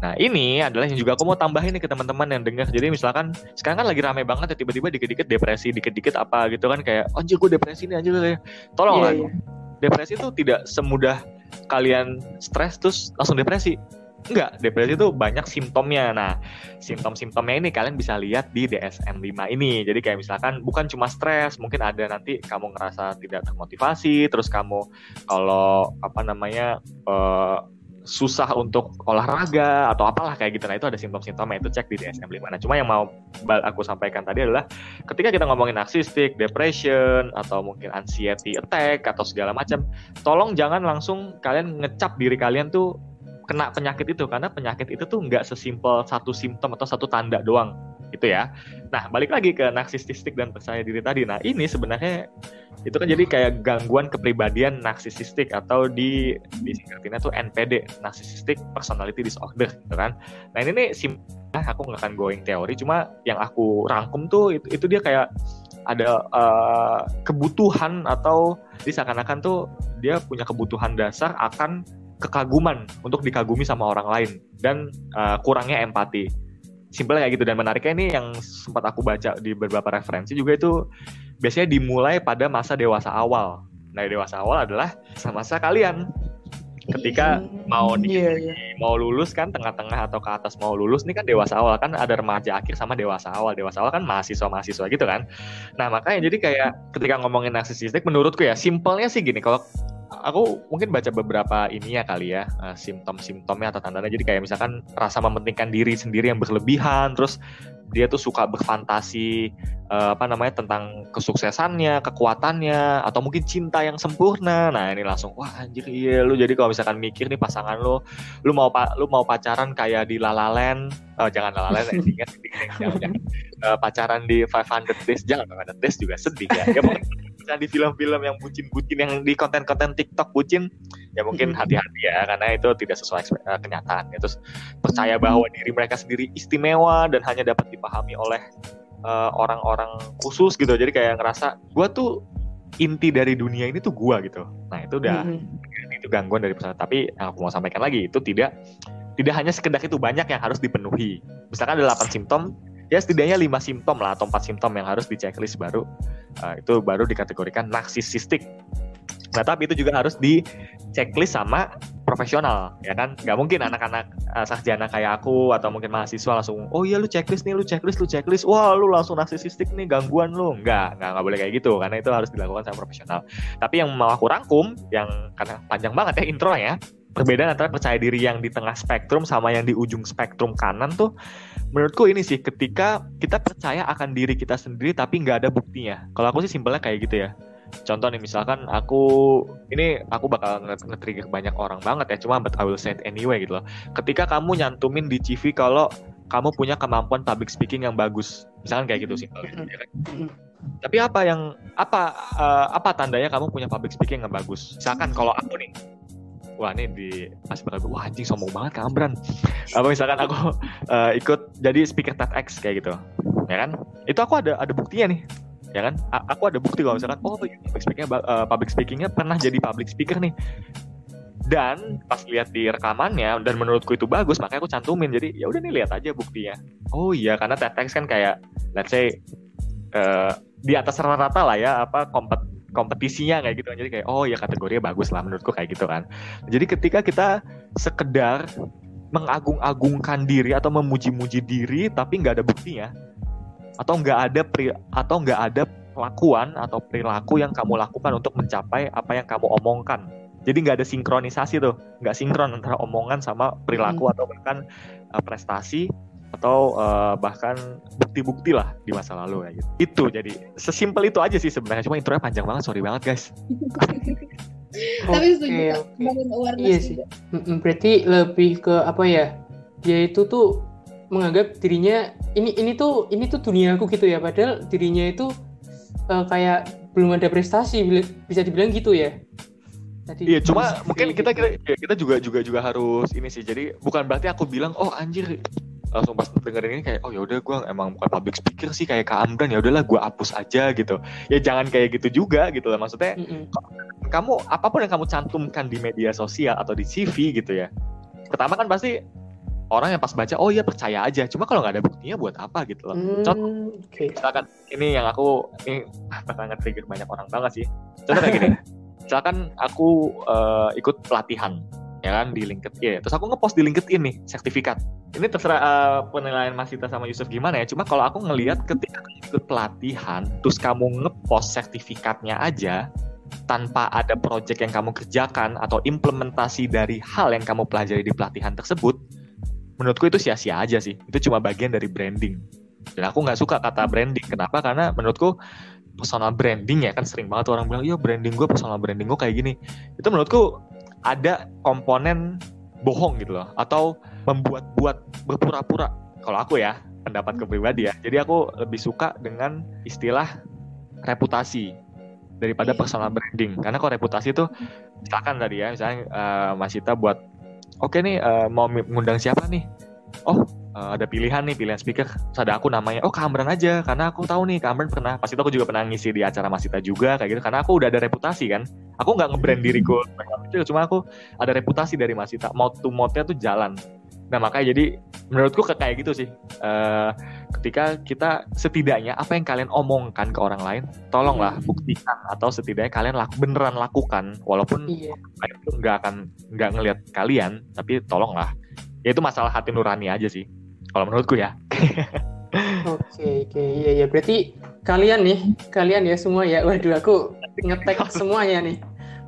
Nah ini adalah yang juga aku mau tambahin nih ke teman-teman yang dengar. Jadi misalkan sekarang kan lagi rame banget ya tiba-tiba dikit-dikit depresi, dikit-dikit apa gitu kan kayak anjir gue depresi nih anjir. Tolong yeah, lah. Yeah. Depresi itu tidak semudah kalian stres terus langsung depresi. Enggak, depresi itu banyak simptomnya. Nah, simptom-simptomnya ini kalian bisa lihat di DSM-5 ini. Jadi kayak misalkan bukan cuma stres, mungkin ada nanti kamu ngerasa tidak termotivasi, terus kamu kalau apa namanya uh, susah untuk olahraga atau apalah kayak gitu. Nah, itu ada simptom-simptomnya itu cek di DSM-5. Nah, cuma yang mau aku sampaikan tadi adalah ketika kita ngomongin narsistik, depression atau mungkin anxiety attack atau segala macam, tolong jangan langsung kalian ngecap diri kalian tuh kena penyakit itu karena penyakit itu tuh nggak sesimpel satu simptom atau satu tanda doang gitu ya. Nah balik lagi ke narsisistik dan percaya diri tadi. Nah ini sebenarnya itu kan jadi kayak gangguan kepribadian narsisistik atau di di singkatannya tuh NPD narcissistic personality disorder gitu kan. Nah ini nih sim aku nggak akan going teori cuma yang aku rangkum tuh itu, itu dia kayak ada uh, kebutuhan atau di seakan-akan tuh dia punya kebutuhan dasar akan kekaguman untuk dikagumi sama orang lain dan uh, kurangnya empati. Simpelnya kayak gitu dan menariknya ini yang sempat aku baca di beberapa referensi juga itu biasanya dimulai pada masa dewasa awal. Nah, dewasa awal adalah masa-masa kalian ketika mau di, yeah, yeah. mau lulus kan tengah-tengah atau ke atas mau lulus ini kan dewasa awal kan ada remaja akhir sama dewasa awal dewasa awal kan mahasiswa mahasiswa gitu kan nah makanya jadi kayak ketika ngomongin narsisistik menurutku ya simpelnya sih gini kalau aku mungkin baca beberapa ini ya kali ya uh, simptom-simptomnya atau tandanya jadi kayak misalkan rasa mementingkan diri sendiri yang berlebihan terus dia tuh suka berfantasi uh, apa namanya tentang kesuksesannya, kekuatannya atau mungkin cinta yang sempurna. Nah, ini langsung wah anjir iya lu jadi kalau misalkan mikir nih pasangan lu lu mau lu mau pacaran kayak di Lalalen oh, jangan Lalalen ingat jangan, jangan. Uh, pacaran di 500 days jangan 500 days juga sedih ya. ya misalnya di film-film yang bucin-bucin yang di konten-konten TikTok bucin ya mungkin hati-hati ya karena itu tidak sesuai uh, kenyataan. Ya. terus percaya bahwa diri mereka sendiri istimewa dan hanya dapat dipahami oleh uh, orang-orang khusus gitu. Jadi kayak ngerasa gue tuh inti dari dunia ini tuh gue gitu. Nah itu udah hmm. itu gangguan dari pesawat tapi yang aku mau sampaikan lagi itu tidak tidak hanya sekedar itu banyak yang harus dipenuhi. Misalkan ada 8 simptom ya setidaknya lima simptom lah atau empat simptom yang harus di checklist baru uh, itu baru dikategorikan narsisistik. Nah tapi itu juga harus di checklist sama profesional ya kan? Nggak mungkin anak-anak uh, sarjana kayak aku atau mungkin mahasiswa langsung oh iya lu checklist nih lu checklist lu checklist. Wah lu langsung narsisistik nih gangguan lu. Nggak nggak nggak boleh kayak gitu karena itu harus dilakukan sama profesional. Tapi yang mau aku rangkum yang karena panjang banget ya intro ya perbedaan antara percaya diri yang di tengah spektrum sama yang di ujung spektrum kanan tuh menurutku ini sih ketika kita percaya akan diri kita sendiri tapi nggak ada buktinya. Kalau aku sih simpelnya kayak gitu ya. Contoh nih misalkan aku ini aku bakal nge-trigger banyak orang banget ya cuma but I will say it anyway gitu loh. Ketika kamu nyantumin di CV kalau kamu punya kemampuan public speaking yang bagus misalkan kayak gitu sih. Ya kan? tapi apa yang apa uh, apa tandanya kamu punya public speaking yang bagus? Misalkan kalau aku nih wah ini di pas bakal wah anjing sombong banget Kak Amran. Apa misalkan aku uh, ikut jadi speaker TEDx kayak gitu. Ya kan? Itu aku ada ada buktinya nih. Ya kan? A aku ada bukti kalau misalkan oh public speakingnya uh, public speakingnya pernah jadi public speaker nih. Dan pas lihat di rekamannya dan menurutku itu bagus makanya aku cantumin. Jadi ya udah nih lihat aja buktinya. Oh iya karena TEDx kan kayak let's say uh, di atas rata-rata lah ya apa kompet kompetisinya kayak gitu kan. Jadi kayak oh ya kategorinya bagus lah menurutku kayak gitu kan. Jadi ketika kita sekedar mengagung-agungkan diri atau memuji-muji diri tapi nggak ada buktinya atau nggak ada pri, atau nggak ada pelakuan atau perilaku yang kamu lakukan untuk mencapai apa yang kamu omongkan. Jadi nggak ada sinkronisasi tuh nggak sinkron antara omongan sama perilaku hmm. atau bahkan uh, prestasi atau uh, bahkan bukti-bukti lah di masa lalu ya gitu. Itu jadi sesimpel itu aja sih sebenarnya. Cuma intronya panjang banget, sorry banget guys. Tapi setuju awareness iya sih. Berarti lebih ke apa ya? Dia itu tuh menganggap dirinya ini ini tuh ini tuh duniaku gitu ya padahal dirinya itu uh, kayak belum ada prestasi bisa dibilang gitu ya Tadi iya cuma mungkin kita kita ya, kita juga juga juga harus ini sih jadi bukan berarti aku bilang oh anjir langsung pas dengerin ini kayak oh ya udah gue emang bukan public speaker sih kayak Kak Amran ya udahlah gue hapus aja gitu. Ya jangan kayak gitu juga gitu lah maksudnya mm -mm. kamu apa pun yang kamu cantumkan di media sosial atau di CV gitu ya pertama kan pasti orang yang pas baca oh iya percaya aja. Cuma kalau nggak ada buktinya buat apa gitu loh. Hmm, contoh okay. misalkan ini yang aku ini sangat trigger banyak orang banget sih. Contoh kayak gini. Misalkan aku uh, ikut pelatihan ya kan di LinkedIn. Terus aku ngepost di LinkedIn nih sertifikat. Ini terserah uh, penilaian Mas Ita sama Yusuf gimana ya cuma kalau aku ngelihat ketika ikut pelatihan terus kamu ngepost sertifikatnya aja tanpa ada project yang kamu kerjakan atau implementasi dari hal yang kamu pelajari di pelatihan tersebut menurutku itu sia-sia aja sih. Itu cuma bagian dari branding. Dan aku nggak suka kata branding. Kenapa? Karena menurutku personal branding ya kan sering banget orang bilang iya branding gue personal branding gue kayak gini. Itu menurutku ada komponen bohong gitu loh atau membuat-buat berpura-pura. Kalau aku ya pendapat kepribadi ya. Jadi aku lebih suka dengan istilah reputasi daripada iya. personal branding. Karena kalau reputasi itu misalkan tadi ya misalnya uh, Mas Ita buat oke okay nih uh, mau mengundang siapa nih? Oh uh, ada pilihan nih pilihan speaker. Terus ada aku namanya oh Kamran aja karena aku tahu nih Kamran pernah. Pas itu aku juga pernah ngisi di acara Masita juga kayak gitu. Karena aku udah ada reputasi kan. Aku nggak ngebrand diriku cuma aku ada reputasi dari Masita. Mau to mode-nya tuh jalan. Nah makanya jadi menurutku kayak gitu sih. Uh, ketika kita setidaknya apa yang kalian omongkan ke orang lain tolonglah buktikan atau setidaknya kalian laku, beneran lakukan. Walaupun iya. nggak akan nggak ngelihat kalian tapi tolonglah. Ya itu masalah hati nurani aja sih kalau menurutku ya. Oke oke. Iya iya. Berarti kalian nih kalian ya semua ya. Waduh aku ngetek semuanya nih.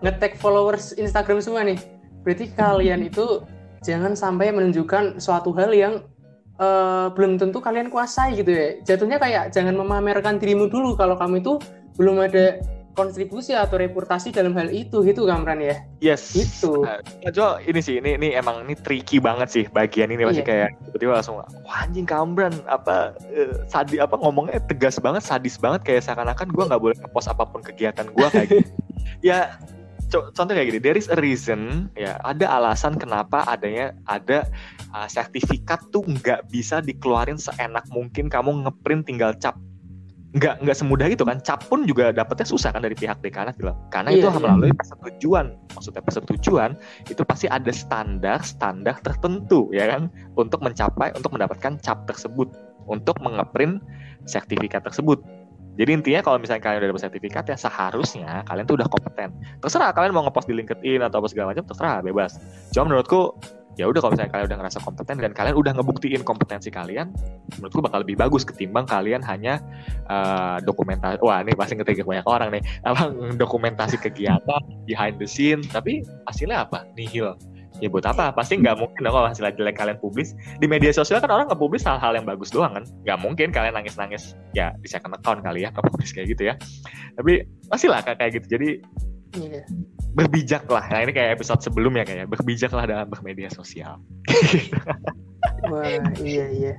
Ngetek followers Instagram semua nih. Berarti kalian itu jangan sampai menunjukkan suatu hal yang uh, belum tentu kalian kuasai gitu ya. Jatuhnya kayak jangan memamerkan dirimu dulu. Kalau kamu itu belum ada kontribusi atau reputasi dalam hal itu gitu Kamran ya? Yes. Itu uh, Jo ini sih ini ini emang ini tricky banget sih bagian ini masih iya. kayak tiba-tiba langsung wah anjing Kamran apa uh, sadi apa ngomongnya tegas banget sadis banget kayak seakan-akan gue nggak boleh ngepost apa pun kegiatan gue kayak gitu. Ya contoh kayak gini, there is a reason, ya ada alasan kenapa adanya ada uh, sertifikat tuh nggak bisa dikeluarin seenak mungkin kamu ngeprint tinggal cap nggak nggak semudah itu kan cap pun juga dapetnya susah kan dari pihak dekanat gitu karena iya, itu iya. melalui persetujuan maksudnya persetujuan itu pasti ada standar standar tertentu ya kan untuk mencapai untuk mendapatkan cap tersebut untuk mengeprint sertifikat tersebut jadi intinya kalau misalnya kalian udah dapat sertifikat ya seharusnya kalian tuh udah kompeten. Terserah kalian mau ngepost di LinkedIn atau apa segala macam terserah bebas. Cuma menurutku ya udah kalau misalnya kalian udah ngerasa kompeten dan kalian udah ngebuktiin kompetensi kalian menurutku bakal lebih bagus ketimbang kalian hanya uh, dokumentasi wah ini pasti ngetik banyak orang nih. Apa dokumentasi kegiatan behind the scene tapi hasilnya apa? Nihil. Ya buat apa? Pasti nggak mungkin dong kalau hasil jelek kalian publis di media sosial kan orang nggak publis hal-hal yang bagus doang kan? Nggak mungkin kalian nangis-nangis ya di second account kali ya nggak publis kayak gitu ya. Tapi pasti lah kayak gitu. Jadi Iya. Berbijak lah. Nah ini kayak episode sebelumnya kayak berbijak lah dalam bermedia sosial. Wah iya iya.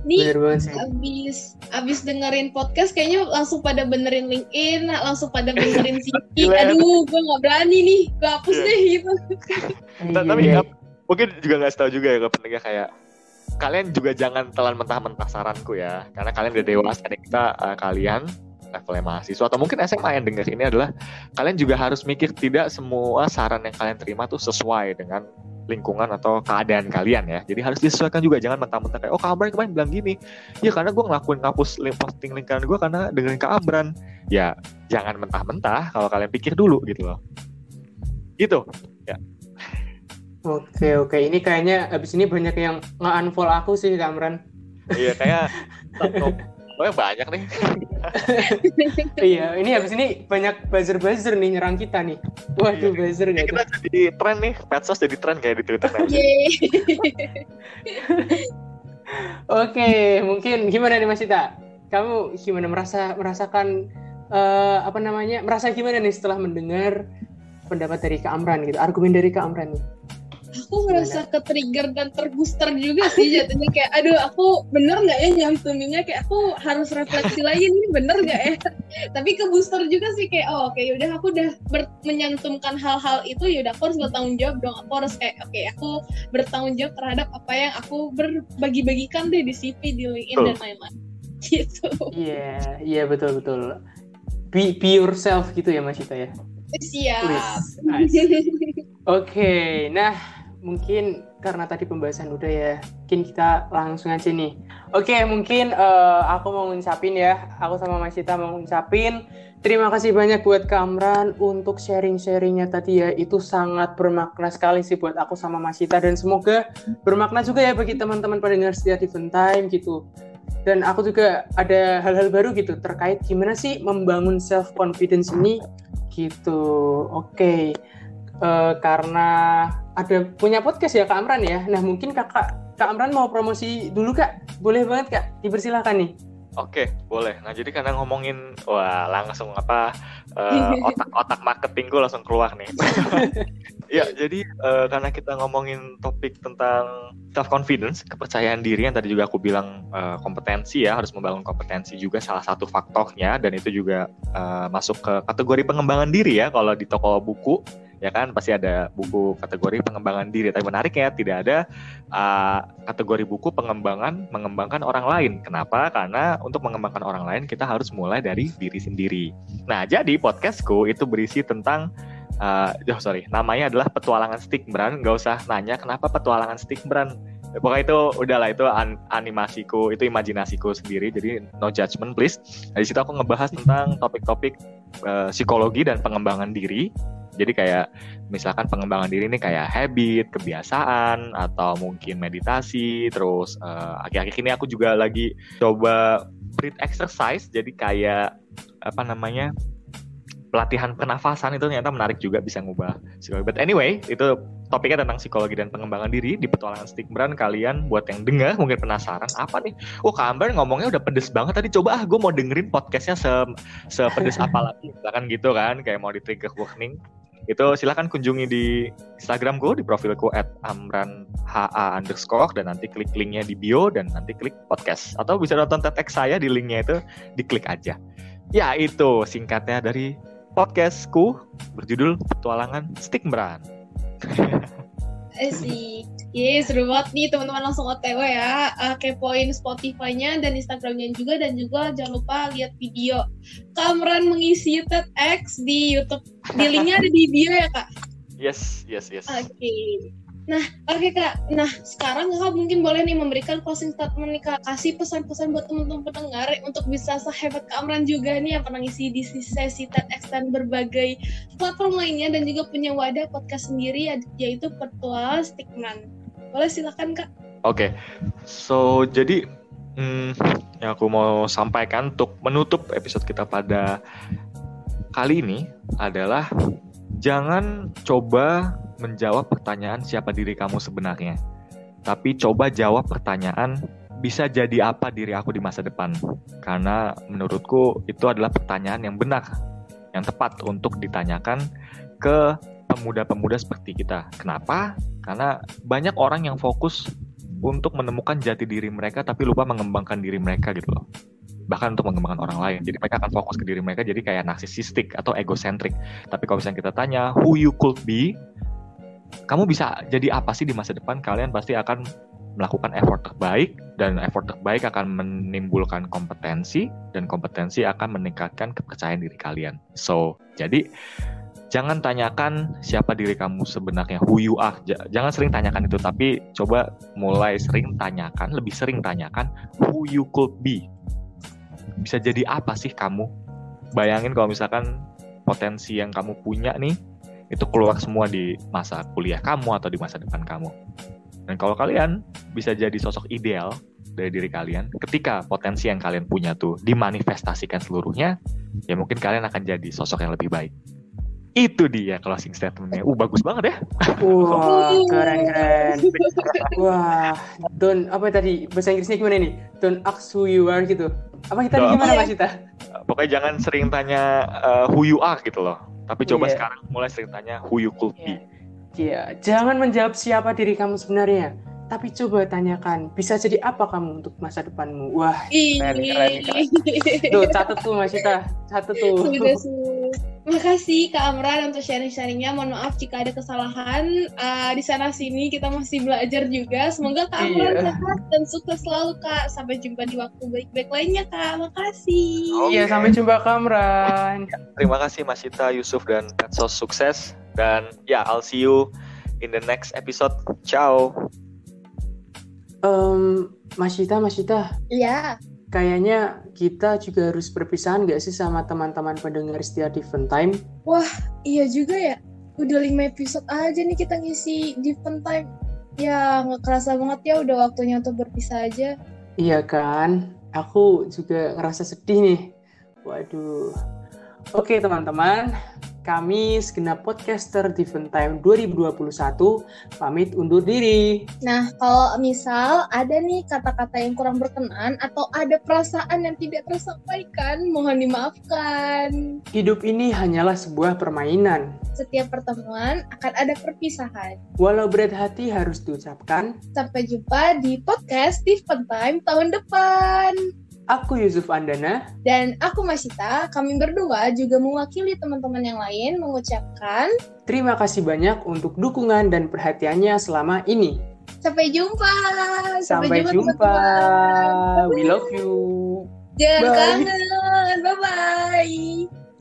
Nih abis abis dengerin podcast kayaknya langsung pada benerin LinkedIn, langsung pada benerin CV. Aduh, gue nggak berani nih, gue hapus yeah. deh gitu. nah, tapi ya, mungkin juga nggak tahu juga ya gak pentingnya kayak kalian juga jangan telan mentah-mentah saranku ya, karena kalian udah dewasa nih kita uh, kalian levelnya mahasiswa atau mungkin SMA yang dengar ini adalah kalian juga harus mikir tidak semua saran yang kalian terima tuh sesuai dengan lingkungan atau keadaan kalian ya. Jadi harus disesuaikan juga, jangan mentah-mentah kayak oh Kak Abran kemarin bilang gini. Ya karena gue ngelakuin ngapus posting lingkungan gue karena dengerin Kak Abran. Ya jangan mentah-mentah kalau kalian pikir dulu gitu loh. Gitu. Ya. Oke oke, ini kayaknya abis ini banyak yang nge-unfollow aku sih Kak Amran. Iya kayak Pokoknya banyak nih. iya, ini habis ini banyak buzzer-buzzer nih nyerang kita nih. Waduh, iya. buzzer nggak Kita jadi tren nih, Petsos jadi tren kayak di Twitter. Oke, mungkin gimana nih Mas Ita? Kamu gimana merasa merasakan uh, apa namanya? Merasa gimana nih setelah mendengar pendapat dari Kak Amran gitu, argumen dari Kak Amran nih? Aku ngerasa ke trigger dan terbooster juga sih jatuhnya. Kayak aduh aku bener nggak ya nyantuminnya kayak aku harus refleksi lagi nih bener nggak ya? Tapi ke booster juga sih kayak oh oke okay, udah aku udah menyantumkan hal-hal itu yaudah aku harus bertanggung jawab dong. Aku harus kayak oke okay, aku bertanggung jawab terhadap apa yang aku berbagi-bagikan deh di CV di LinkedIn oh. dan lain-lain. Gitu. Iya yeah, iya yeah, betul betul. Be, be yourself gitu ya Mas Ita ya? Siap. Oke, okay, nah mungkin karena tadi pembahasan udah ya, mungkin kita langsung aja nih. Oke, mungkin uh, aku mau ngucapin ya, aku sama Mas Cita mau ngucapin terima kasih banyak buat Kamran untuk sharing-sharingnya tadi ya, itu sangat bermakna sekali sih buat aku sama Mas Cita dan semoga bermakna juga ya bagi teman-teman pendengar setia di Time gitu. Dan aku juga ada hal-hal baru gitu terkait gimana sih membangun self confidence ini gitu. Oke. Okay. Uh, eh, karena ada punya podcast ya Kak Amran ya. Nah, mungkin Kakak Kak Amran mau promosi dulu Kak. Boleh banget Kak, dipersilahkan nih. Oke, boleh. Nah, jadi karena ngomongin wah langsung apa uh, otak-otak marketing gue langsung keluar nih. ya, jadi uh, karena kita ngomongin topik tentang self confidence, kepercayaan diri yang tadi juga aku bilang uh, kompetensi ya, harus membangun kompetensi juga salah satu faktornya dan itu juga uh, masuk ke kategori pengembangan diri ya kalau di toko buku ya kan? Pasti ada buku kategori pengembangan diri. Tapi menariknya tidak ada uh, kategori buku pengembangan mengembangkan orang lain. Kenapa? Karena untuk mengembangkan orang lain kita harus mulai dari diri sendiri. Nah jadi podcastku itu berisi tentang uh, oh sorry namanya adalah petualangan stick brand nggak usah nanya kenapa petualangan stick brand pokoknya itu udahlah itu an animasiku itu imajinasiku sendiri. Jadi no judgment please. Nah, di situ aku ngebahas tentang topik-topik uh, psikologi dan pengembangan diri jadi kayak misalkan pengembangan diri ini kayak habit, kebiasaan, atau mungkin meditasi. Terus uh, akhir-akhir ini aku juga lagi coba breath exercise. Jadi kayak apa namanya pelatihan pernafasan itu ternyata menarik juga bisa ngubah psikologi. But anyway, itu topiknya tentang psikologi dan pengembangan diri di petualangan stick brand kalian buat yang dengar mungkin penasaran apa nih oh Kak Amber ngomongnya udah pedes banget tadi coba ah gue mau dengerin podcastnya se sepedes apa lagi misalkan gitu kan kayak mau di trigger warning itu silahkan kunjungi di Instagram gue di profilku at amran underscore dan nanti klik linknya di bio dan nanti klik podcast. Atau bisa nonton TEDx saya di linknya itu diklik aja. Ya itu singkatnya dari podcastku berjudul petualangan Stigmran Eh sih, Iya seru banget nih teman-teman langsung otw ya uh, kepoin Spotify-nya dan Instagram-nya juga dan juga jangan lupa lihat video Kamran mengisi TEDx di YouTube. Di linknya ada di bio ya kak? Yes, yes, yes. Oke. Okay. Nah, oke okay, Kak. Nah, sekarang Kakak mungkin boleh nih memberikan closing statement nih Kak. Kasih pesan-pesan buat teman-teman pendengar untuk bisa sehebat Kak Amran juga nih yang pernah ngisi di sesi TEDx dan berbagai platform lainnya dan juga punya wadah podcast sendiri yaitu Virtual Stickman. Boleh silakan Kak. Oke. Okay. So, jadi hmm, yang aku mau sampaikan untuk menutup episode kita pada kali ini adalah jangan coba menjawab pertanyaan siapa diri kamu sebenarnya. Tapi coba jawab pertanyaan bisa jadi apa diri aku di masa depan. Karena menurutku itu adalah pertanyaan yang benar, yang tepat untuk ditanyakan ke pemuda-pemuda seperti kita. Kenapa? Karena banyak orang yang fokus untuk menemukan jati diri mereka tapi lupa mengembangkan diri mereka gitu loh bahkan untuk mengembangkan orang lain. Jadi mereka akan fokus ke diri mereka jadi kayak narsisistik atau egocentrik. Tapi kalau misalnya kita tanya who you could be, kamu bisa jadi apa sih di masa depan? Kalian pasti akan melakukan effort terbaik dan effort terbaik akan menimbulkan kompetensi dan kompetensi akan meningkatkan kepercayaan diri kalian. So, jadi jangan tanyakan siapa diri kamu sebenarnya, who you are. Jangan sering tanyakan itu, tapi coba mulai sering tanyakan, lebih sering tanyakan who you could be. Bisa jadi apa sih kamu? Bayangin kalau misalkan potensi yang kamu punya nih itu keluar semua di masa kuliah kamu atau di masa depan kamu. Dan kalau kalian bisa jadi sosok ideal dari diri kalian, ketika potensi yang kalian punya tuh dimanifestasikan seluruhnya, ya mungkin kalian akan jadi sosok yang lebih baik. Itu dia closing statementnya. Uh, bagus banget ya. Wah, keren keren. Wah, don't apa tadi bahasa Inggrisnya gimana nih? Don't ask who you are gitu. Apa kita gimana Mas Cita? Pokoknya jangan sering tanya uh, who you are gitu loh tapi coba yeah. sekarang mulai sering tanya who you could be. Yeah. Iya, jangan menjawab siapa diri kamu sebenarnya, tapi coba tanyakan, bisa jadi apa kamu untuk masa depanmu? Wah, keren, keren, keren. Tuh, catat tuh Mas Ita, catat tuh. Sudah, sudah. Makasih Kak Amran untuk sharing-sharingnya. Mohon maaf jika ada kesalahan uh, di sana sini. Kita masih belajar juga. Semoga Kak Amran iya. sehat dan sukses selalu Kak. Sampai jumpa di waktu baik-baik lainnya Kak. Makasih. Oh, iya, sampai jumpa Kak Amran. Terima kasih Mas Ita, Yusuf dan Petsos sukses. Dan ya, yeah, I'll see you in the next episode. Ciao. Um, Mas Ita, Mas Ita. Iya kayaknya kita juga harus berpisahan gak sih sama teman-teman pendengar setia Different Time? Wah, iya juga ya. Udah lima episode aja nih kita ngisi Different Time. Ya, nggak kerasa banget ya udah waktunya untuk berpisah aja. Iya kan? Aku juga ngerasa sedih nih. Waduh. Oke teman-teman, kami segenap podcaster Different Time 2021 pamit undur diri. Nah, kalau misal ada nih kata-kata yang kurang berkenan atau ada perasaan yang tidak tersampaikan, mohon dimaafkan. Hidup ini hanyalah sebuah permainan. Setiap pertemuan akan ada perpisahan. Walau berat hati harus diucapkan. Sampai jumpa di podcast Time tahun depan. Aku Yusuf Andana. Dan aku Masita. Kami berdua juga mewakili teman-teman yang lain mengucapkan... Terima kasih banyak untuk dukungan dan perhatiannya selama ini. Sampai jumpa. Sampai, Sampai jumpa. jumpa. We love you. Jangan kangen. Bye-bye.